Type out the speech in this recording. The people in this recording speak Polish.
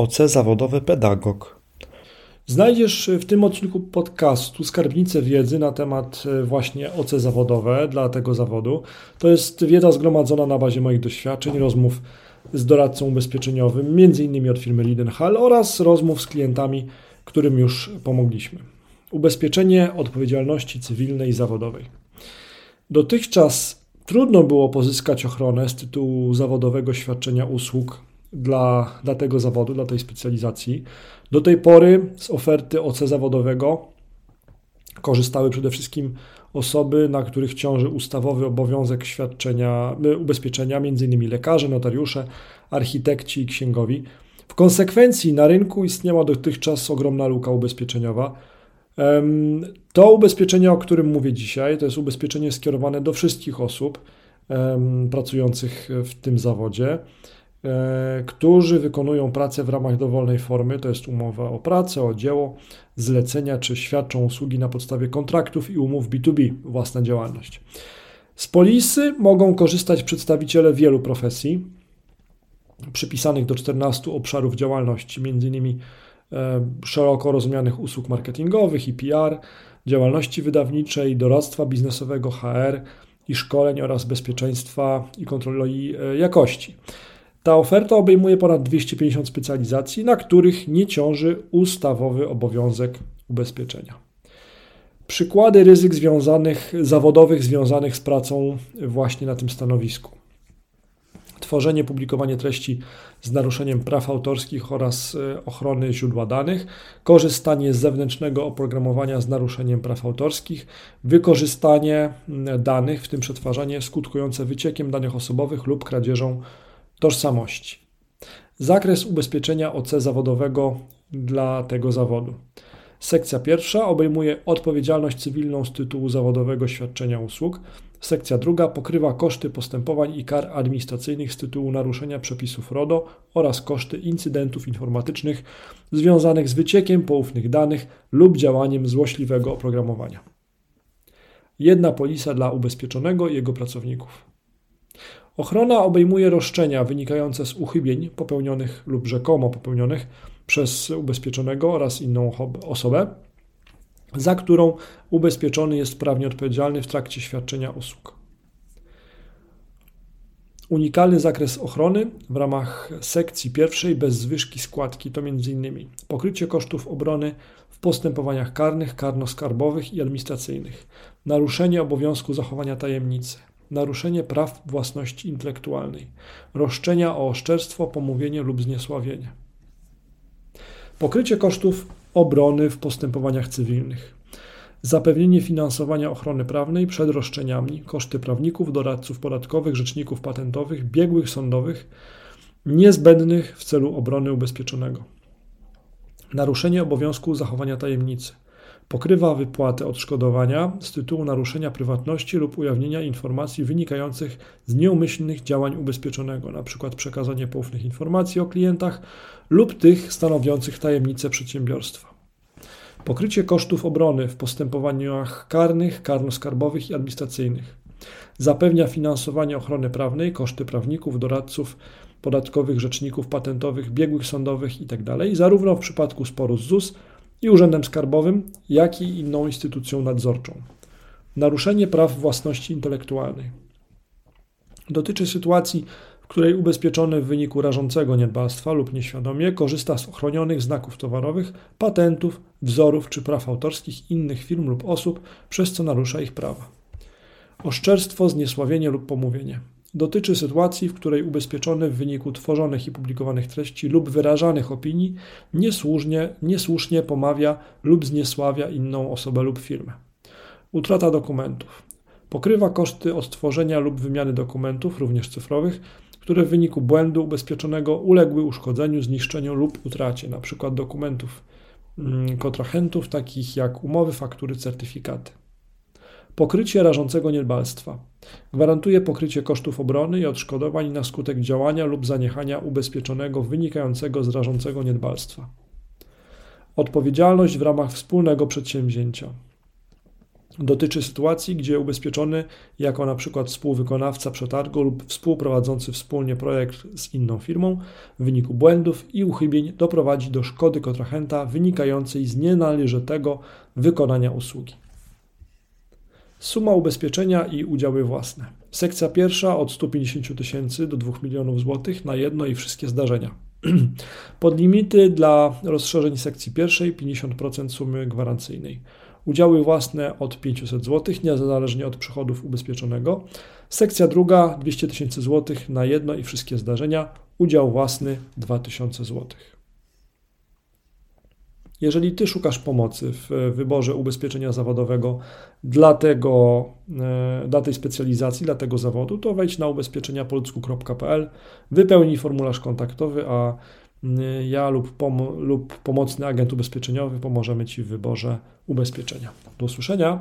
OC zawodowy pedagog. Znajdziesz w tym odcinku podcastu skarbnicę wiedzy na temat e, właśnie OC zawodowe dla tego zawodu. To jest wiedza zgromadzona na bazie moich doświadczeń, rozmów z doradcą ubezpieczeniowym, m.in. od firmy Lidenhall oraz rozmów z klientami, którym już pomogliśmy. Ubezpieczenie odpowiedzialności cywilnej i zawodowej. Dotychczas trudno było pozyskać ochronę z tytułu zawodowego świadczenia usług dla, dla tego zawodu, dla tej specjalizacji. Do tej pory z oferty OC zawodowego korzystały przede wszystkim osoby, na których ciąży ustawowy obowiązek świadczenia y, ubezpieczenia, m.in. lekarze, notariusze, architekci i księgowi. W konsekwencji na rynku istniała dotychczas ogromna luka ubezpieczeniowa. To ubezpieczenie, o którym mówię dzisiaj, to jest ubezpieczenie skierowane do wszystkich osób pracujących w tym zawodzie. E, którzy wykonują pracę w ramach dowolnej formy, to jest umowa o pracę, o dzieło, zlecenia czy świadczą usługi na podstawie kontraktów i umów B2B, własna działalność. Z polisy mogą korzystać przedstawiciele wielu profesji, przypisanych do 14 obszarów działalności, m.in. E, szeroko rozumianych usług marketingowych i PR, działalności wydawniczej, doradztwa biznesowego, HR i szkoleń oraz bezpieczeństwa i kontroli e, jakości. Ta oferta obejmuje ponad 250 specjalizacji, na których nie ciąży ustawowy obowiązek ubezpieczenia. Przykłady ryzyk związanych, zawodowych związanych z pracą właśnie na tym stanowisku. Tworzenie, publikowanie treści z naruszeniem praw autorskich oraz e, ochrony źródła danych, korzystanie z zewnętrznego oprogramowania z naruszeniem praw autorskich, wykorzystanie danych, w tym przetwarzanie skutkujące wyciekiem danych osobowych lub kradzieżą tożsamości. Zakres ubezpieczenia OC zawodowego dla tego zawodu. Sekcja pierwsza obejmuje odpowiedzialność cywilną z tytułu zawodowego świadczenia usług. Sekcja druga pokrywa koszty postępowań i kar administracyjnych z tytułu naruszenia przepisów RODO oraz koszty incydentów informatycznych związanych z wyciekiem poufnych danych lub działaniem złośliwego oprogramowania. Jedna polisa dla ubezpieczonego i jego pracowników. Ochrona obejmuje roszczenia wynikające z uchybień popełnionych lub rzekomo popełnionych przez ubezpieczonego oraz inną osobę, za którą ubezpieczony jest prawnie odpowiedzialny w trakcie świadczenia usług. Unikalny zakres ochrony w ramach sekcji pierwszej bez zwyżki składki to m.in. pokrycie kosztów obrony w postępowaniach karnych, karno-skarbowych i administracyjnych, naruszenie obowiązku zachowania tajemnicy, naruszenie praw własności intelektualnej, roszczenia o oszczerstwo, pomówienie lub zniesławienie. Pokrycie kosztów obrony w postępowaniach cywilnych. Zapewnienie finansowania ochrony prawnej przed roszczeniami, koszty prawników, doradców podatkowych, rzeczników patentowych, biegłych sądowych, niezbędnych w celu obrony ubezpieczonego. Naruszenie obowiązku zachowania tajemnicy pokrywa wypłatę odszkodowania z tytułu naruszenia prywatności lub ujawnienia informacji wynikających z nieumyślnych działań ubezpieczonego, np. przekazanie poufnych informacji o klientach lub tych stanowiących tajemnicę przedsiębiorstwa. Pokrycie kosztów obrony w postępowaniach karnych, karno-skarbowych i administracyjnych. Zapewnia finansowanie ochrony prawnej, koszty prawników, doradców podatkowych, rzeczników patentowych, biegłych sądowych itd., tak zarówno w przypadku sporu z ZUS, i Urzędem Skarbowym, jak i inną instytucją nadzorczą. Naruszenie praw własności intelektualnej. Dotyczy sytuacji, w której ubezpieczony w wyniku rażącego niedbalstwa lub nieświadomie korzysta z ochronionych znaków towarowych, patentów, wzorów czy praw autorskich innych firm lub osób, przez co narusza ich prawa. Oszczerstwo, zniesławienie lub pomówienie dotyczy sytuacji, w której ubezpieczony w wyniku tworzonych i publikowanych treści lub wyrażanych opinii niesłusznie, niesłusznie pomawia lub zniesławia inną osobę lub firmę. Utrata dokumentów. Pokrywa koszty odtworzenia lub wymiany dokumentów, również cyfrowych, które w wyniku błędu ubezpieczonego uległy uszkodzeniu, zniszczeniu lub utracie, np. dokumentów mm, kontrahentów, takich jak umowy, faktury, certyfikaty. Pokrycie rażącego niedbalstwa. Gwarantuje pokrycie kosztów obrony i odszkodowań na skutek działania lub zaniechania ubezpieczonego wynikającego z rażącego niedbalstwa. Odpowiedzialność w ramach wspólnego przedsięwzięcia. dotyczy sytuacji, gdzie ubezpieczony jako na przykład współwykonawca przetargu lub współprowadzący wspólnie projekt z inną firmą w wyniku błędów i uchybień doprowadzi do szkody kontrahenta wynikającej z nienależytego wykonania usługi. Suma ubezpieczenia i udziały własne. Sekcja pierwsza od 150 tysięcy do 2 milionów złotych na jedno i wszystkie zdarzenia. Podlimity dla rozszerzeń sekcji pierwszej 50% sumy gwarancyjnej. Udziały własne od 500 zł, niezależnie od przychodów ubezpieczonego. Sekcja druga 200 tysięcy złotych na jedno i wszystkie zdarzenia. Udział własny 2000 złotych. Jeżeli Ty szukasz pomocy w wyborze ubezpieczenia zawodowego dla, tego, e, dla tej specjalizacji, dla tego zawodu, to wejdź na ubezpieczeniapolsku.pl, wypełnij formularz kontaktowy, a ja lub, pom lub pomocny agent ubezpieczeniowy pomożemy Ci w wyborze ubezpieczenia. Do usłyszenia.